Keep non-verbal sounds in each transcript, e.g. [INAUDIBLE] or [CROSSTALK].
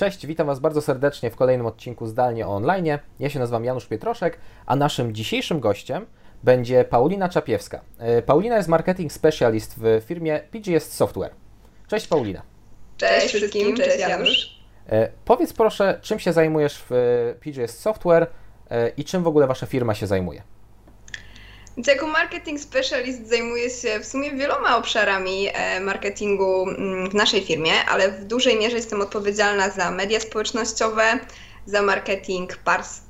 Cześć, witam Was bardzo serdecznie w kolejnym odcinku Zdalnie Online. Ja się nazywam Janusz Pietroszek, a naszym dzisiejszym gościem będzie Paulina Czapiewska. E, Paulina jest marketing specialist w firmie PGS Software. Cześć Paulina. Cześć wszystkim, cześć Janusz. E, powiedz proszę, czym się zajmujesz w PGS Software e, i czym w ogóle Wasza firma się zajmuje? Więc jako marketing specialist zajmuję się w sumie wieloma obszarami e, marketingu mm, w naszej firmie, ale w dużej mierze jestem odpowiedzialna za media społecznościowe, za marketing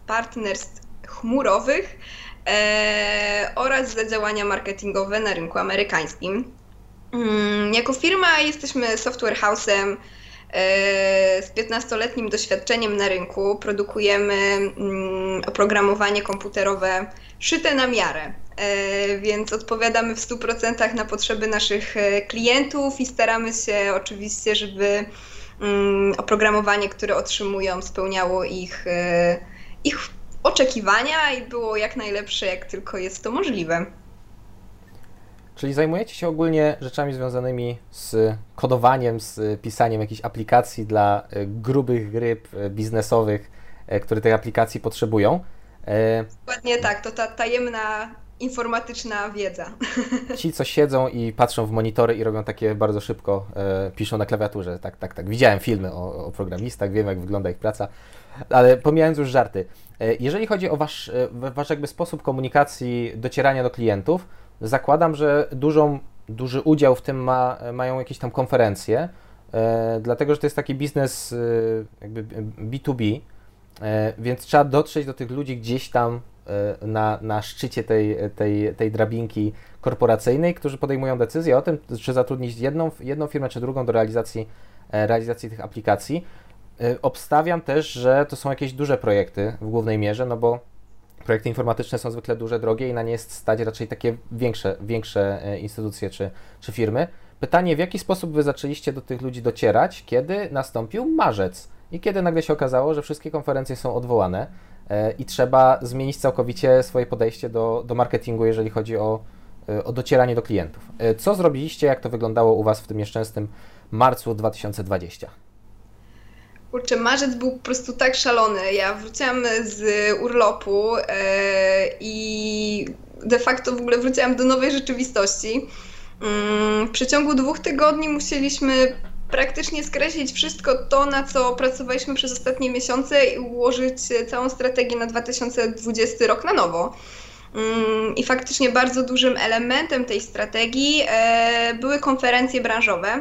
partnerstw chmurowych e, oraz za działania marketingowe na rynku amerykańskim. Mm, jako firma jesteśmy software house'em e, z 15-letnim doświadczeniem na rynku. Produkujemy mm, oprogramowanie komputerowe szyte na miarę. E, więc odpowiadamy w 100% na potrzeby naszych e, klientów i staramy się oczywiście, żeby mm, oprogramowanie, które otrzymują, spełniało ich, e, ich oczekiwania i było jak najlepsze, jak tylko jest to możliwe. Czyli zajmujecie się ogólnie rzeczami związanymi z kodowaniem, z pisaniem jakichś aplikacji dla grubych ryb biznesowych, które tej aplikacji potrzebują. Dokładnie tak, to ta tajemna informatyczna wiedza. [LAUGHS] Ci, co siedzą i patrzą w monitory i robią takie bardzo szybko, e, piszą na klawiaturze. Tak, tak, tak. Widziałem filmy o, o, programistach, wiem, jak wygląda ich praca, ale pomijając już żarty. E, jeżeli chodzi o wasz, e, wasz jakby sposób komunikacji, docierania do klientów, zakładam, że dużą, duży udział w tym ma, mają jakieś tam konferencje, e, dlatego, że to jest taki biznes e, jakby B2B, e, więc trzeba dotrzeć do tych ludzi gdzieś tam E, na, na szczycie tej, tej, tej drabinki korporacyjnej, którzy podejmują decyzję o tym, czy zatrudnić jedną, jedną firmę, czy drugą do realizacji, e, realizacji tych aplikacji. E, obstawiam też, że to są jakieś duże projekty w głównej mierze, no bo projekty informatyczne są zwykle duże, drogie i na nie jest stać raczej takie większe, większe instytucje czy, czy firmy. Pytanie, w jaki sposób Wy zaczęliście do tych ludzi docierać, kiedy nastąpił marzec i kiedy nagle się okazało, że wszystkie konferencje są odwołane, E, i trzeba zmienić całkowicie swoje podejście do, do marketingu, jeżeli chodzi o, e, o docieranie do klientów. E, co zrobiliście, jak to wyglądało u Was w tym nieszczęsnym marcu 2020? Kurczę, marzec był po prostu tak szalony. Ja wróciłam z urlopu i de facto w ogóle wróciłam do nowej rzeczywistości. Mm, w przeciągu dwóch tygodni musieliśmy praktycznie skreślić wszystko to, na co pracowaliśmy przez ostatnie miesiące i ułożyć całą strategię na 2020 rok na nowo. Mm, I faktycznie bardzo dużym elementem tej strategii e, były konferencje branżowe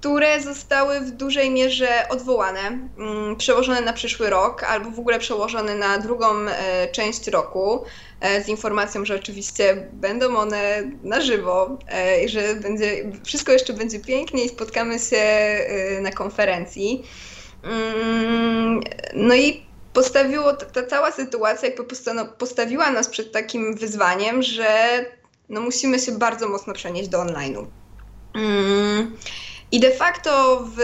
które zostały w dużej mierze odwołane, mm, przełożone na przyszły rok albo w ogóle przełożone na drugą e, część roku e, z informacją, że oczywiście będą one na żywo e, i że będzie, wszystko jeszcze będzie pięknie i spotkamy się na konferencji. Mm, no i postawiło, ta cała sytuacja jakby postawiła nas przed takim wyzwaniem, że no musimy się bardzo mocno przenieść do online'u. I de facto w,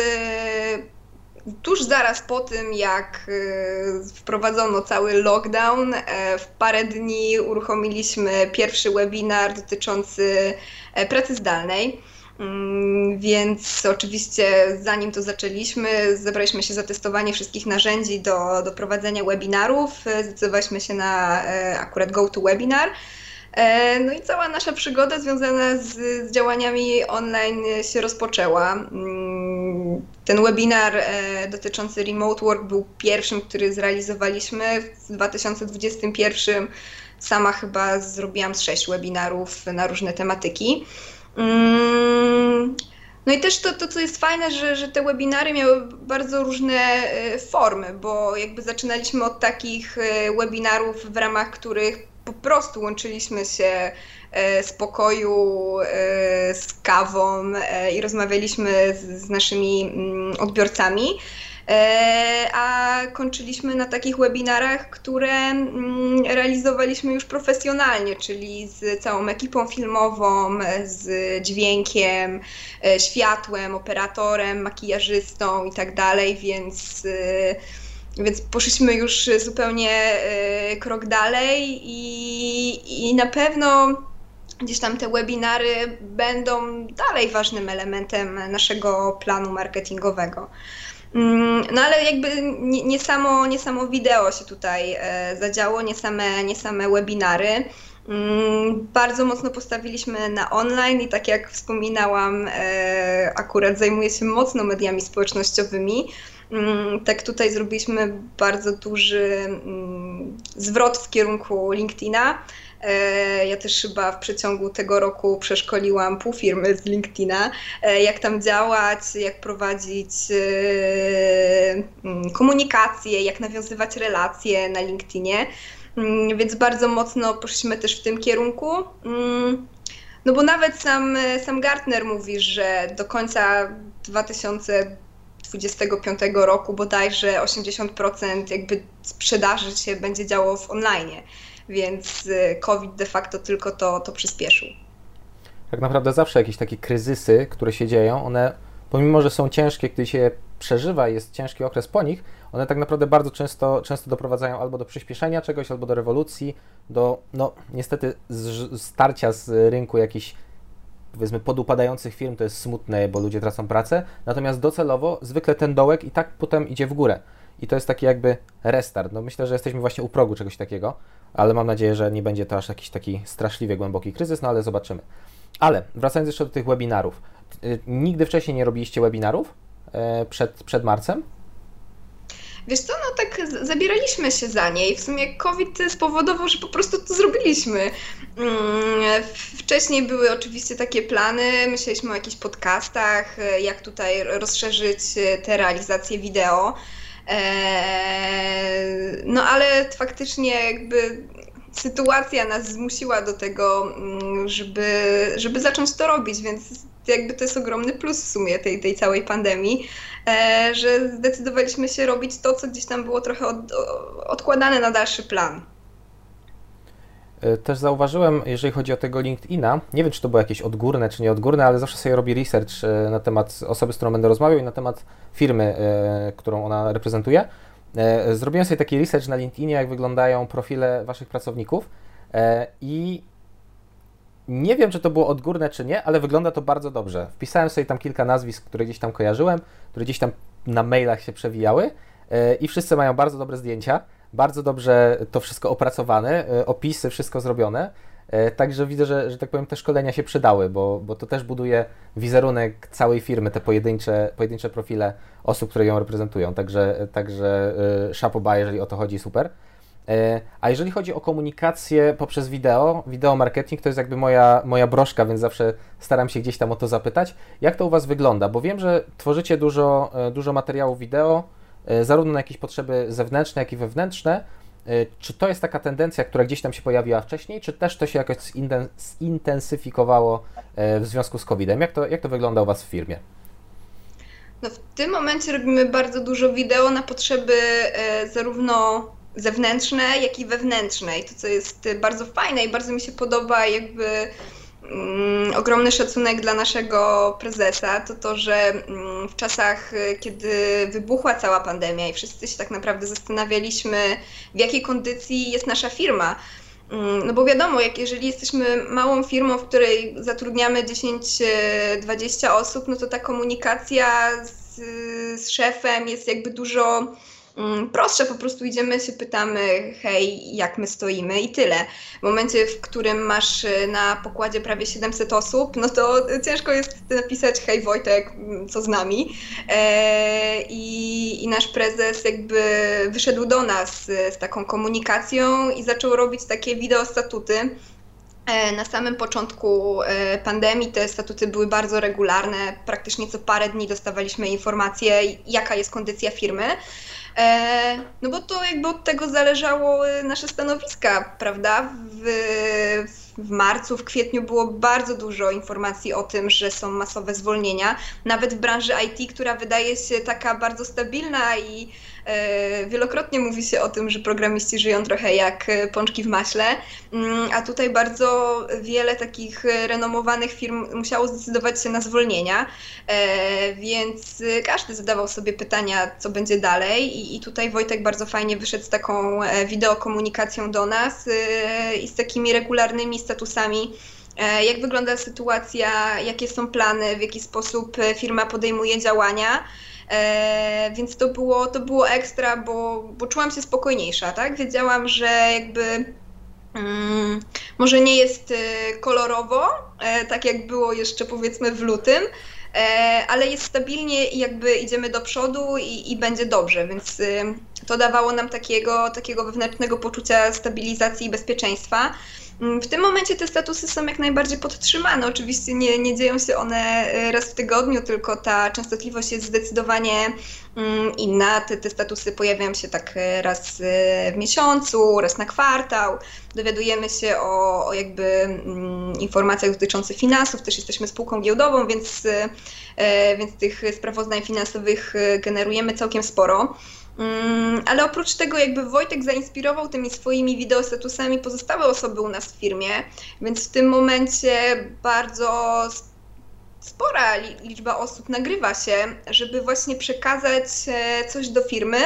tuż zaraz po tym, jak y, wprowadzono cały lockdown, e, w parę dni uruchomiliśmy pierwszy webinar dotyczący e, pracy zdalnej. Mm, więc oczywiście zanim to zaczęliśmy, zebraliśmy się za testowanie wszystkich narzędzi do, do prowadzenia webinarów. Zdecydowaliśmy się na e, akurat GoToWebinar. E, no i cała nasza przygoda związana z, z, działaniami online się rozpoczęła. Mm, ten webinar e, dotyczący remote work był pierwszym, który zrealizowaliśmy w 2021. Sama chyba zrobiłam z sześć webinarów na różne tematyki. Mm, no i też to, to co jest fajne, że, że te webinary miały bardzo różne e, formy, bo jakby zaczynaliśmy od takich webinarów, w ramach których po prostu łączyliśmy się e, z pokoju e, z kawą e, i rozmawialiśmy z, naszymi mm, odbiorcami. A kończyliśmy na takich webinarach, które mm, realizowaliśmy już profesjonalnie, czyli z całą ekipą filmową, z dźwiękiem, światłem, operatorem, makijażystą i tak dalej, więc więc poszliśmy już zupełnie e, krok dalej i, i na pewno gdzieś tam te webinary będą dalej ważnym elementem naszego planu marketingowego. Mm, no ale jakby nie, nie, samo, nie samo wideo się tutaj e, zadziało, nie same, nie same webinary. Mm, bardzo mocno postawiliśmy na online i tak jak wspominałam, e, akurat zajmuję się mocno mediami społecznościowymi. Mm, tak tutaj zrobiliśmy bardzo duży zwrot w kierunku LinkedIna. E, ja też chyba w przeciągu tego roku przeszkoliłam pół firmy z LinkedIna, e, jak tam działać, jak prowadzić e, mm, komunikację, jak nawiązywać relacje na LinkedInie. Mm, więc bardzo mocno poszliśmy też w tym kierunku. Mm, no bo nawet sam, sam Gartner mówi, że do końca 2025 roku bodajże 80% jakby sprzedaży się będzie działo w online więc y, COVID de facto tylko to, to przyspieszył. Tak naprawdę zawsze jakieś takie kryzysy, które się dzieją, one pomimo, że są ciężkie, gdy się przeżywa, jest ciężki okres po nich, one tak naprawdę bardzo często, często doprowadzają albo do przyspieszenia czegoś, albo do rewolucji, do, no niestety, z, starcia z rynku jakichś powiedzmy podupadających firm, to jest smutne, bo ludzie tracą pracę, natomiast docelowo zwykle ten dołek i tak potem idzie w górę. I to jest taki jakby restart. No myślę, że jesteśmy właśnie u progu czegoś takiego ale mam nadzieję, że nie będzie to aż jakiś taki straszliwie głęboki kryzys, no ale zobaczymy. Ale wracając jeszcze do tych webinarów. Y, nigdy wcześniej nie robiliście webinarów e, przed, przed marcem? Wiesz co, no tak zabieraliśmy się za nie i w sumie COVID spowodował, że po prostu to zrobiliśmy. Mm, wcześniej były oczywiście takie plany, myśleliśmy o jakichś podcastach, e, jak tutaj rozszerzyć e, te realizacje wideo. Eee, no ale faktycznie jakby sytuacja nas zmusiła do tego, mm, żeby, żeby zacząć to robić, więc jakby to jest ogromny plus w sumie tej, tej całej pandemii, eee, że zdecydowaliśmy się robić to, co gdzieś tam było trochę od, odkładane na dalszy plan. E, też zauważyłem, jeżeli chodzi o tego LinkedIna, nie wiem, czy to było jakieś odgórne, czy nieodgórne, ale zawsze sobie robi research e, na temat osoby, z którą będę rozmawiał i na temat firmy, e, którą ona reprezentuje. Zrobiłem sobie taki research na LinkedInie, jak wyglądają profile waszych pracowników i nie wiem, czy to było odgórne, czy nie, ale wygląda to bardzo dobrze. Wpisałem sobie tam kilka nazwisk, które gdzieś tam kojarzyłem, które gdzieś tam na mailach się przewijały i wszyscy mają bardzo dobre zdjęcia bardzo dobrze to wszystko opracowane, e, opisy, wszystko zrobione. E, także widzę, że, że tak powiem, te szkolenia się przydały, bo, bo to też buduje wizerunek całej firmy, te pojedyncze, pojedyncze profile osób, które ją reprezentują. Także, także szapoba, jeżeli o to chodzi, super. E, a jeżeli chodzi o komunikację poprzez wideo, wideo marketing to jest jakby moja, moja broszka, więc zawsze staram się gdzieś tam o to zapytać. Jak to u Was wygląda? Bo wiem, że tworzycie dużo, dużo materiałów wideo, E, zarówno na jakieś potrzeby zewnętrzne, jak i wewnętrzne. E, czy to jest taka tendencja, która gdzieś tam się pojawiła wcześniej, czy też to się jakoś zintensyfikowało e, w związku z COVID-em? Jak to, jak to wygląda u Was w firmie? No w tym momencie robimy bardzo dużo wideo na potrzeby zarówno zewnętrzne, jak i wewnętrzne. I to, co jest bardzo fajne i bardzo mi się podoba, jakby Mm, ogromny szacunek dla naszego prezesa, to to, że mm, w czasach, y, kiedy wybuchła cała pandemia i wszyscy się tak naprawdę zastanawialiśmy, w jakiej kondycji jest nasza firma. Mm, no bo wiadomo, jak jeżeli jesteśmy małą firmą, w której zatrudniamy 10-20 osób, no to ta komunikacja z, z szefem jest jakby dużo prostsze, po prostu idziemy, się pytamy, hej, jak my stoimy i tyle. W momencie, w którym masz y, na pokładzie prawie 700 osób, no to ciężko jest napisać, hej Wojtek, mm, co z nami? E, i, I nasz prezes jakby wyszedł do nas z taką komunikacją i zaczął robić takie wideo statuty. E, na samym początku e, pandemii te statuty były bardzo regularne. Praktycznie co parę dni dostawaliśmy informację, jaka jest kondycja firmy. E, no bo to jakby od tego zależało nasze stanowiska, prawda? W, w marcu, w kwietniu było bardzo dużo informacji o tym, że są masowe zwolnienia. Nawet w branży IT, która wydaje się taka bardzo stabilna i wielokrotnie mówi się o tym, że programiści żyją trochę jak e, pączki w maśle, mm, a tutaj bardzo wiele takich renomowanych firm musiało zdecydować się na zwolnienia, e, więc każdy zadawał sobie pytania, co będzie dalej. I, tutaj Wojtek bardzo fajnie wyszedł z taką wideokomunikacją do nas i z takimi regularnymi statusami, e, jak wygląda sytuacja, jakie są plany, w jaki sposób e, firma podejmuje działania. E, więc to było, to było ekstra, bo, bo czułam się spokojniejsza, tak? Wiedziałam, że jakby mm, może nie jest e, kolorowo, e, tak jak było jeszcze powiedzmy w lutym, e, ale jest stabilnie i jakby idziemy do przodu i, i będzie dobrze, więc e, to dawało nam takiego, takiego wewnętrznego poczucia stabilizacji i bezpieczeństwa. Mm, w tym momencie te statusy są jak najbardziej podtrzymane. Oczywiście nie, nie dzieją się one e, raz w tygodniu, tylko ta częstotliwość jest zdecydowanie mm, inna. Te, te statusy pojawiają się tak e, raz e, w miesiącu, raz na kwartał. Dowiadujemy się o, o jakby mm, informacjach dotyczących finansów. Też jesteśmy spółką giełdową, więc, więc tych sprawozdań finansowych generujemy całkiem sporo. Mm, ale oprócz tego jakby Wojtek zainspirował tymi swoimi wideostatusami pozostałe osoby u nas w firmie, więc w tym momencie bardzo spora liczba osób nagrywa się, żeby właśnie przekazać e, coś do firmy,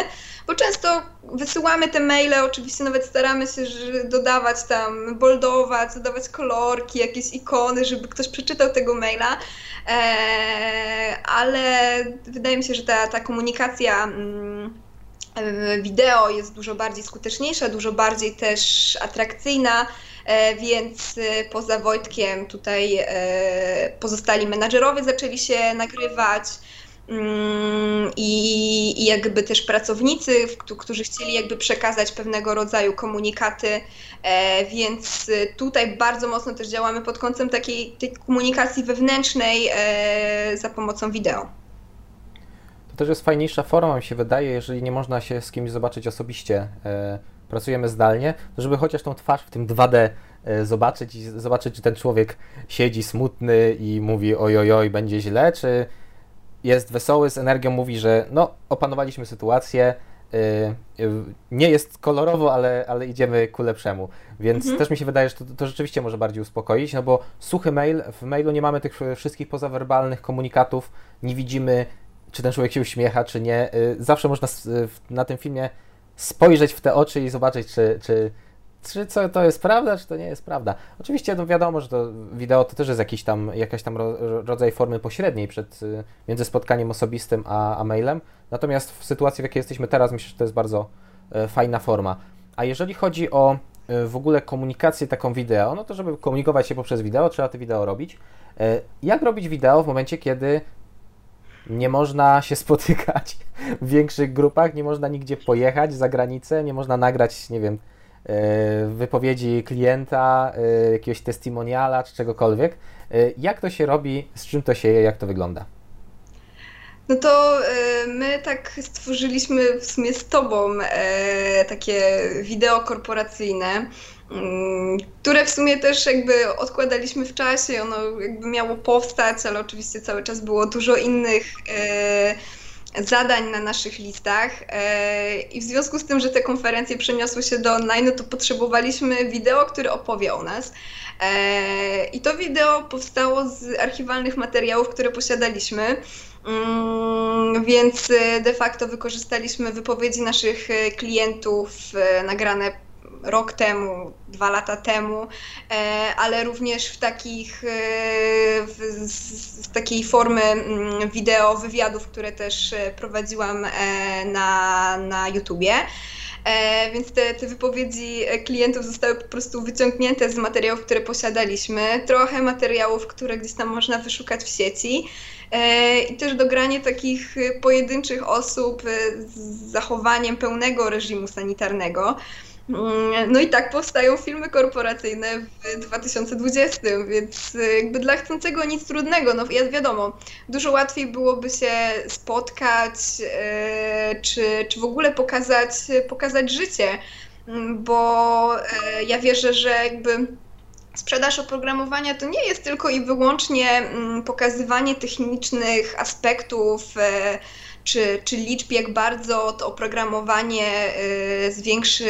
bo często wysyłamy te maile, oczywiście nawet staramy się dodawać tam, boldować, dodawać kolorki, jakieś ikony, żeby ktoś przeczytał tego maila, e, ale wydaje mi się, że ta, ta komunikacja mm, wideo jest dużo bardziej skuteczniejsza, dużo bardziej też atrakcyjna, e, więc e, poza Wojtkiem tutaj e, pozostali menadżerowie zaczęli się nagrywać mm, i, jakby też pracownicy, którzy chcieli jakby przekazać pewnego rodzaju komunikaty, więc tutaj bardzo mocno też działamy pod kątem takiej komunikacji wewnętrznej za pomocą wideo też jest fajniejsza forma, mi się wydaje, jeżeli nie można się z kimś zobaczyć osobiście, e, pracujemy zdalnie, to żeby chociaż tą twarz w tym 2D e, zobaczyć i zobaczyć, czy ten człowiek siedzi smutny i mówi ojojoj, będzie źle, czy jest wesoły, z energią mówi, że no, opanowaliśmy sytuację, e, nie jest kolorowo, ale, ale idziemy ku lepszemu. Więc mhm. też mi się wydaje, że to, to, rzeczywiście może bardziej uspokoić, no bo suchy mail, w mailu nie mamy tych wszystkich pozawerbalnych komunikatów, nie widzimy czy ten człowiek się uśmiecha, czy nie. Y, zawsze można na tym filmie spojrzeć w te oczy i zobaczyć, czy, czy, czy co to jest prawda, czy to nie jest prawda. Oczywiście no wiadomo, że to wideo to też jest jakiś tam, jakaś tam rodzaj formy pośredniej przed, y, między spotkaniem osobistym a, a mailem. Natomiast w sytuacji, w jakiej jesteśmy teraz, myślę, że to jest bardzo fajna forma. A jeżeli chodzi o w ogóle komunikację taką wideo, no to żeby komunikować się poprzez wideo, trzeba te wideo robić. Jak robić wideo w momencie, kiedy nie można się spotykać w większych grupach, nie można nigdzie pojechać za granicę, nie można nagrać, nie wiem, e, wypowiedzi klienta, e, jakiegoś testimoniala czy czegokolwiek. E, jak to się robi, z czym to się je, jak to wygląda? No to my tak stworzyliśmy w sumie z Tobą takie wideo korporacyjne które w sumie też jakby odkładaliśmy w czasie, ono jakby miało powstać, ale oczywiście cały czas było dużo innych e, zadań na naszych listach e, i w związku z tym, że te konferencje przeniosły się do online, no to potrzebowaliśmy wideo, które opowie o nas. E, I to wideo powstało z archiwalnych materiałów, które posiadaliśmy. Mm, więc de facto wykorzystaliśmy wypowiedzi naszych klientów nagrane rok temu, dwa lata temu, e, ale również w takich, e, w, z takiej formy mm, wideo, wywiadów, które też e, prowadziłam na, na YouTubie. E, więc te, te wypowiedzi klientów zostały po prostu wyciągnięte z materiałów, które posiadaliśmy, trochę materiałów, które gdzieś tam można wyszukać w sieci e, i też dogranie takich pojedynczych osób z zachowaniem pełnego reżimu sanitarnego. Mm, no i tak powstają filmy korporacyjne w 2020, więc y, jakby dla chcącego nic trudnego. No wiadomo, dużo łatwiej byłoby się spotkać, y, czy, czy w ogóle pokazać, pokazać życie, mm, bo y, ja wierzę, że jakby sprzedaż oprogramowania to nie jest tylko i wyłącznie mm, pokazywanie technicznych aspektów, czy, czy liczb, jak bardzo to oprogramowanie y, zwiększy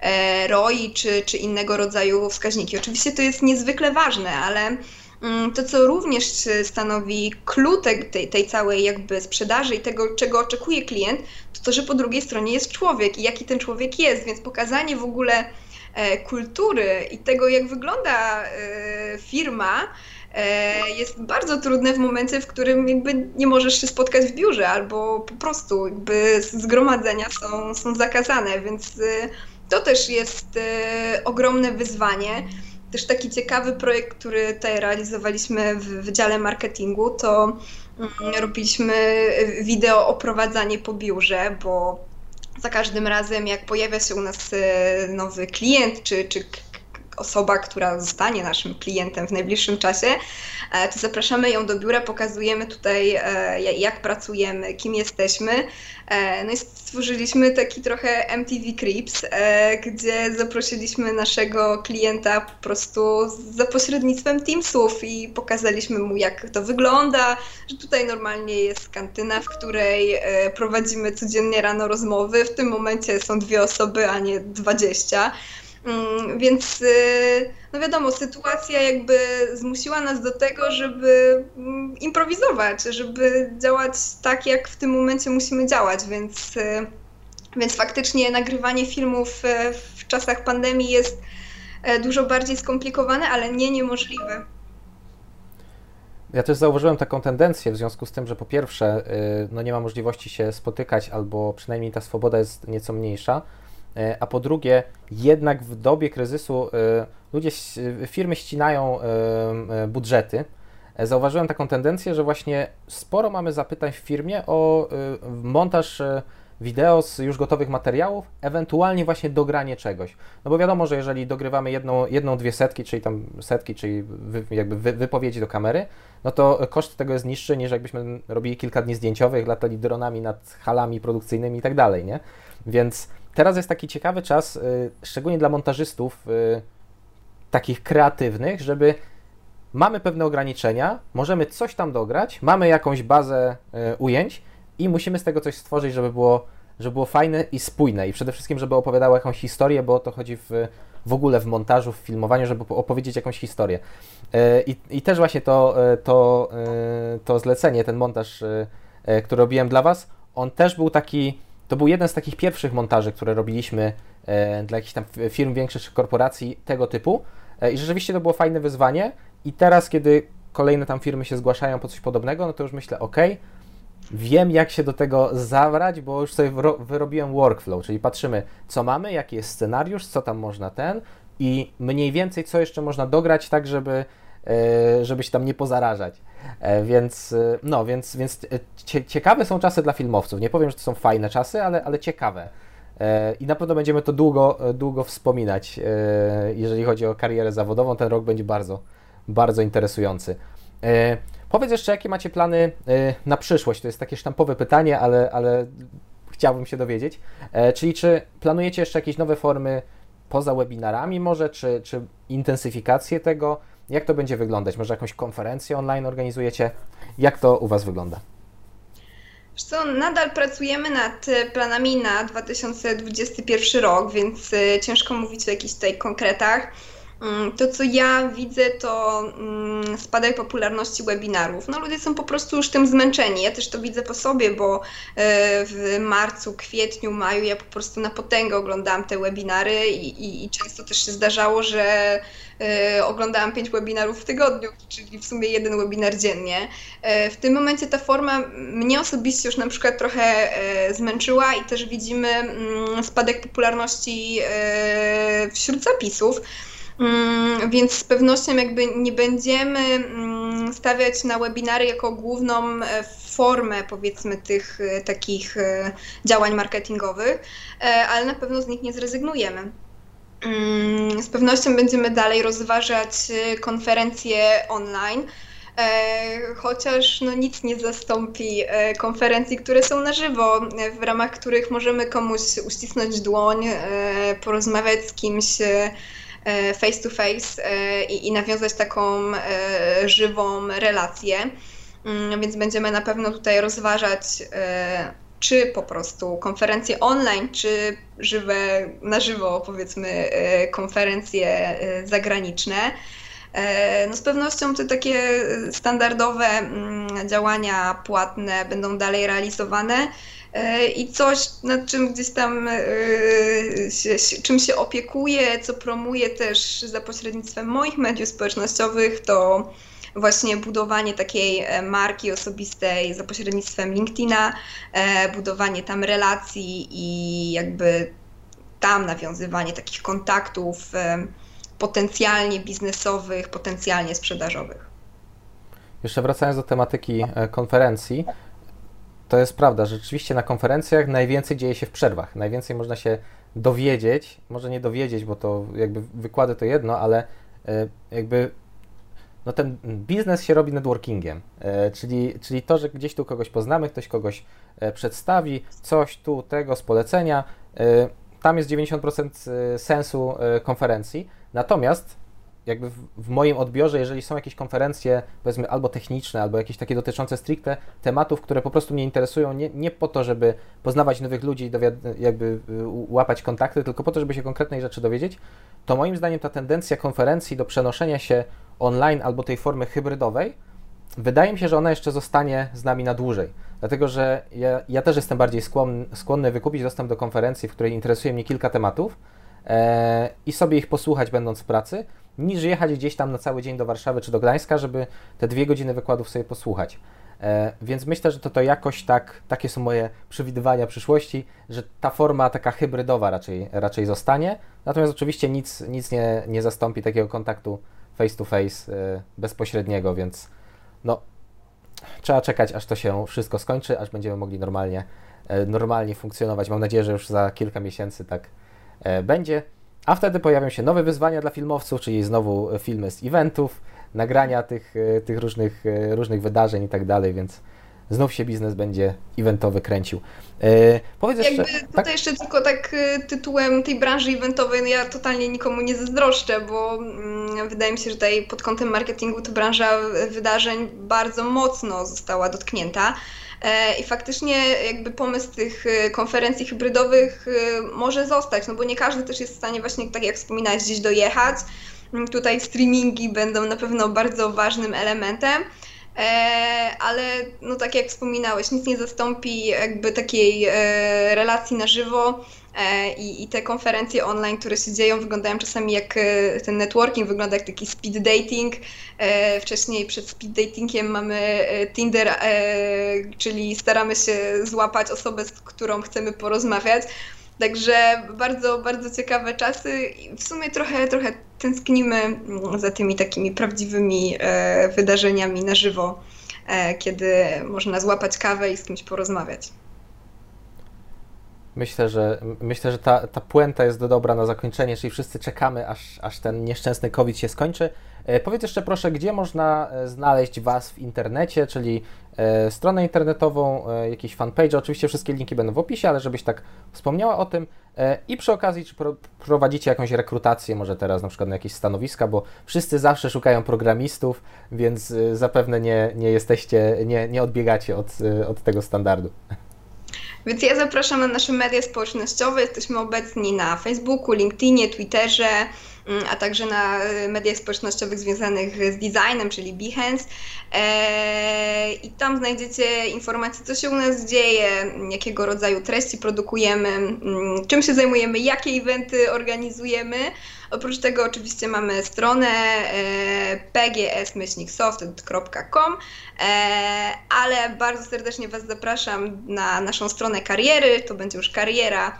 e, ROI, czy, czy innego rodzaju wskaźniki. Oczywiście to jest niezwykle ważne, ale mm, to, co również stanowi clue tej, tej całej jakby sprzedaży i tego, czego oczekuje klient, to to, że po drugiej stronie jest człowiek i jaki ten człowiek jest, więc pokazanie w ogóle e, kultury i tego, jak wygląda e, firma, jest bardzo trudne w momencie, w którym jakby nie możesz się spotkać w biurze albo po prostu jakby zgromadzenia są, są zakazane, więc to też jest ogromne wyzwanie. Też taki ciekawy projekt, który tutaj realizowaliśmy w Wydziale Marketingu, to mm, robiliśmy wideo oprowadzanie po biurze, bo za każdym razem, jak pojawia się u nas e, nowy klient, czy, czy osoba, która zostanie naszym klientem w najbliższym czasie, e, to zapraszamy ją do biura, pokazujemy tutaj, e, jak pracujemy, kim jesteśmy. E, no i stworzyliśmy taki trochę MTV Creeps, gdzie zaprosiliśmy naszego klienta po prostu za pośrednictwem Teamsów i pokazaliśmy mu, jak to wygląda, że tutaj normalnie jest kantyna, w której prowadzimy codziennie rano rozmowy. W tym momencie są dwie osoby, a nie dwadzieścia. Mm, więc y, no wiadomo, sytuacja jakby zmusiła nas do tego, żeby mm, improwizować, żeby działać tak, jak w tym momencie musimy działać, więc, y, więc faktycznie nagrywanie filmów y, w czasach pandemii jest dużo bardziej skomplikowane, ale nie niemożliwe. Ja też zauważyłem taką tendencję w związku z tym, że po pierwsze, no nie ma możliwości się spotykać, albo przynajmniej ta swoboda jest nieco mniejsza a po drugie, jednak w dobie kryzysu e, ludzie, firmy ścinają e, budżety. Zauważyłem taką tendencję, że właśnie sporo mamy zapytań w firmie o montaż wideo z już gotowych materiałów, ewentualnie właśnie dogranie czegoś. No bo wiadomo, że jeżeli dogrywamy jedną, jedną dwie setki, czyli tam setki, czyli wy, jakby wy, wypowiedzi do kamery, no to koszt tego jest niższy niż jakbyśmy robili kilka dni zdjęciowych, latali dronami nad halami produkcyjnymi i tak dalej, nie? Więc teraz jest taki ciekawy czas, y, szczególnie dla montażystów y, takich kreatywnych, żeby mamy pewne ograniczenia, możemy coś tam dograć, mamy jakąś bazę y, ujęć i musimy z tego coś stworzyć, żeby było, żeby było fajne i spójne i przede wszystkim, żeby opowiadało jakąś historię, bo o to chodzi w, w ogóle w montażu, w filmowaniu, żeby opowiedzieć jakąś historię. I, i też właśnie to, to, to zlecenie, ten montaż, który robiłem dla Was, on też był taki to był jeden z takich pierwszych montaży, które robiliśmy e, dla jakichś tam firm większych korporacji tego typu. E, I rzeczywiście to było fajne wyzwanie. I teraz, kiedy kolejne tam firmy się zgłaszają po coś podobnego, no to już myślę, ok, wiem jak się do tego zabrać, bo już sobie wyrobiłem workflow, czyli patrzymy, co mamy, jaki jest scenariusz, co tam można ten i mniej więcej co jeszcze można dograć, tak żeby, e, żeby się tam nie pozarażać. E, więc, e, no, więc, więc e, ciekawe są czasy dla filmowców. Nie powiem, że to są fajne czasy, ale, ale ciekawe. I na pewno będziemy to długo, długo wspominać, jeżeli chodzi o karierę zawodową. Ten rok będzie bardzo, bardzo interesujący. Powiedz jeszcze, jakie macie plany na przyszłość? To jest takie sztampowe pytanie, ale, ale chciałbym się dowiedzieć. Czyli czy planujecie jeszcze jakieś nowe formy poza webinarami może, czy, czy intensyfikację tego? Jak to będzie wyglądać? Może jakąś konferencję online organizujecie? Jak to u Was wygląda? Co, nadal pracujemy nad planami na 2021 rok, więc e, ciężko mówić o jakichś tutaj konkretach. Mm, to, co ja widzę, to mm, spadek popularności webinarów. No, ludzie są po prostu już tym zmęczeni. Ja też to widzę po sobie, bo e, w marcu, kwietniu, maju ja po prostu na potęgę oglądałam te webinary i, i, i często też się zdarzało, że e, oglądałam pięć webinarów w tygodniu, czyli w sumie jeden webinar dziennie. E, w tym momencie ta forma mnie osobiście już na przykład trochę zmęczyła i też widzimy mm, spadek popularności wśród zapisów. Mm, więc z pewnością jakby nie będziemy mm, stawiać na webinary jako główną e, formę powiedzmy tych e, takich e, działań marketingowych, ale na pewno z nich nie zrezygnujemy. Mm, z pewnością będziemy dalej rozważać konferencje online, chociaż no, nic nie zastąpi konferencji, które są na żywo, w ramach których możemy komuś uścisnąć dłoń, porozmawiać z kimś face to face e, i, i nawiązać taką e, żywą relację. Mm, więc będziemy na pewno tutaj rozważać czy po prostu konferencje online, czy żywe, na żywo powiedzmy konferencje zagraniczne. No z pewnością te takie standardowe mm, działania płatne będą dalej realizowane. E, i coś, nad czym gdzieś tam e, się, czym się opiekuję, co promuję też za pośrednictwem moich mediów społecznościowych, to właśnie budowanie takiej marki osobistej za pośrednictwem LinkedIna, budowanie tam relacji i jakby tam nawiązywanie takich kontaktów potencjalnie biznesowych, potencjalnie sprzedażowych. Jeszcze wracając do tematyki e, konferencji, to jest prawda, rzeczywiście na konferencjach najwięcej dzieje się w przerwach. Najwięcej można się dowiedzieć, może nie dowiedzieć, bo to jakby wykłady to jedno, ale e, jakby no ten biznes się robi networkingiem, e, czyli, czyli to, że gdzieś tu kogoś poznamy, ktoś kogoś przedstawi, coś tu, tego z polecenia, tam jest 90% sensu konferencji. Natomiast jakby w, w, moim odbiorze, jeżeli są jakieś konferencje, powiedzmy, albo techniczne, albo jakieś takie dotyczące stricte tematów, które po prostu mnie interesują, nie, nie po to, żeby poznawać nowych ludzi i jakby y, łapać kontakty, tylko po to, żeby się konkretnej rzeczy dowiedzieć, to moim zdaniem ta tendencja konferencji do przenoszenia się online albo tej formy hybrydowej, wydaje mi się, że ona jeszcze zostanie z nami na dłużej. Dlatego, że ja, ja też jestem bardziej skłonny, skłonny wykupić dostęp do konferencji, w której interesuje mnie kilka tematów, i sobie ich posłuchać, będąc w pracy, niż jechać gdzieś tam na cały dzień do Warszawy czy do Gdańska, żeby te dwie godziny wykładów sobie posłuchać. E, więc myślę, że to, to jakoś tak, takie są moje przewidywania przyszłości, że ta forma taka hybrydowa raczej, raczej zostanie. Natomiast oczywiście nic, nic nie, nie zastąpi takiego kontaktu face to face e, bezpośredniego, więc no, trzeba czekać, aż to się wszystko skończy, aż będziemy mogli normalnie, e, normalnie funkcjonować. Mam nadzieję, że już za kilka miesięcy tak e, będzie. A wtedy pojawią się nowe wyzwania dla filmowców, czyli znowu filmy z eventów, nagrania tych, e, tych różnych, e, różnych wydarzeń i tak dalej, więc znów się biznes będzie eventowy kręcił. E, powiedz jeszcze, Jakby tutaj tak? jeszcze tylko tak tytułem tej branży eventowej, no ja totalnie nikomu nie zazdroszczę, bo mm, wydaje mi się, że tutaj pod kątem marketingu to branża wydarzeń bardzo mocno została dotknięta. E, I faktycznie jakby pomysł tych e, konferencji hybrydowych e, może zostać, no bo nie każdy też jest w stanie właśnie, tak jak wspominałeś, gdzieś dojechać. Mm, tutaj streamingi będą na pewno bardzo ważnym elementem. Ale no tak jak wspominałeś, nic nie zastąpi jakby takiej relacji na żywo E, I, I, te konferencje online, które się dzieją, wyglądają czasami jak e, ten networking, wygląda jak taki speed dating. E, wcześniej przed speed datingiem mamy Tinder, czyli staramy się złapać osobę, z którą chcemy porozmawiać. Także bardzo, bardzo ciekawe czasy i w sumie trochę, trochę tęsknimy mm, za tymi takimi prawdziwymi wydarzeniami na żywo, kiedy można złapać kawę i z kimś porozmawiać. Myślę, że, myślę, że ta, ta puenta jest do dobra na zakończenie, czyli wszyscy czekamy, aż, aż ten nieszczęsny COVID się skończy. E, powiedz jeszcze proszę, gdzie można e, znaleźć Was w internecie, czyli e, stronę internetową, e, jakiś fanpage. Oczywiście wszystkie linki będą w opisie, ale żebyś tak wspomniała o tym. E, I przy okazji, czy pro, prowadzicie jakąś rekrutację, może teraz na przykład na jakieś stanowiska, bo wszyscy zawsze szukają programistów, więc e, zapewne nie, nie jesteście, nie, nie odbiegacie od, od tego standardu. Więc ja zapraszam na nasze media społecznościowe. Jesteśmy obecni na Facebooku, LinkedInie, Twitterze, a także na y, mediach społecznościowych związanych z designem, czyli Behance. E, I tam znajdziecie informacje, co się u nas dzieje, jakiego rodzaju treści produkujemy, mm, czym się zajmujemy, jakie eventy organizujemy. Oprócz tego oczywiście mamy stronę e, pgs-soft.com, e, ale bardzo serdecznie Was zapraszam na naszą stronę kariery, to będzie już kariera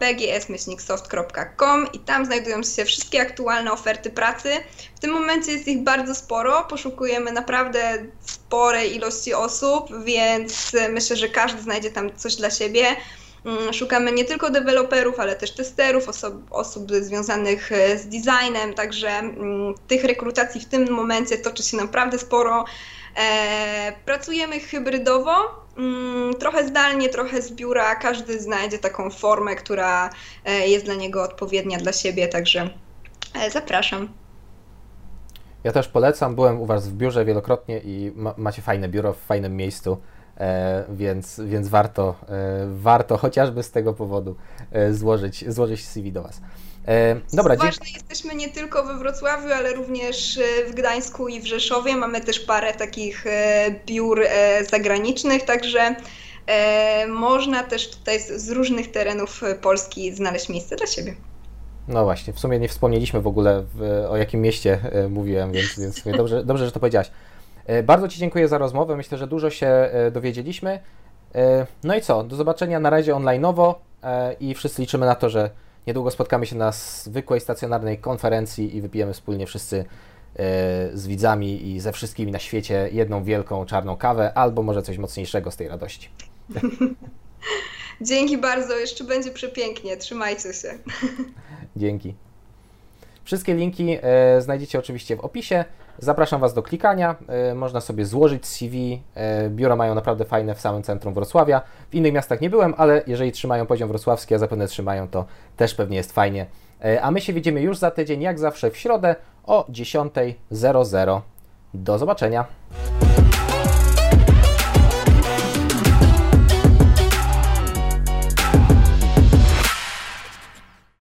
pgs-soft.com i tam znajdują się wszystkie aktualne oferty pracy. W tym momencie jest ich bardzo sporo, poszukujemy naprawdę sporej ilości osób, więc myślę, że każdy znajdzie tam coś dla siebie. Mm, szukamy nie tylko deweloperów, ale też testerów, osób, związanych e, z designem, także mm, tych rekrutacji w tym momencie toczy się naprawdę sporo. E, pracujemy hybrydowo, trochę zdalnie, trochę z biura. Każdy znajdzie taką formę, która e, jest dla niego odpowiednia dla siebie, także zapraszam. Ja też polecam. Byłem u Was w biurze wielokrotnie i ma, macie fajne biuro w fajnym miejscu. E, więc, więc warto, e, warto chociażby z tego powodu e, złożyć, złożyć CV do Was. Dobra, Ważne, jesteśmy nie tylko we Wrocławiu, ale również w Gdańsku i w Rzeszowie. Mamy też parę takich biur zagranicznych, także można też tutaj z różnych terenów Polski znaleźć miejsce dla siebie. No właśnie, w sumie nie wspomnieliśmy w ogóle w, o jakim mieście e, mówiłem, więc, więc dobrze, [LAUGHS] dobrze, że to powiedziałaś. E, bardzo Ci dziękuję za rozmowę. Myślę, że dużo się e, dowiedzieliśmy. E, no i co? Do zobaczenia na razie online'owo e, i wszyscy liczymy na to, że niedługo spotkamy się na zwykłej stacjonarnej konferencji i wypijemy wspólnie wszyscy e, z widzami i ze wszystkimi na świecie jedną wielką czarną kawę, albo może coś mocniejszego z tej radości. [LAUGHS] Dzięki bardzo, jeszcze będzie przepięknie. Trzymajcie się. [LAUGHS] Dzięki. Wszystkie linki e, znajdziecie oczywiście w opisie. Zapraszam Was do klikania. E, można sobie złożyć CV. E, biura mają naprawdę fajne w samym centrum Wrocławia. W innych miastach nie byłem, ale jeżeli trzymają poziom wrocławski, a zapewne trzymają, to też pewnie jest fajnie. E, a my się widzimy już za tydzień, jak zawsze w środę o 10.00. Do zobaczenia.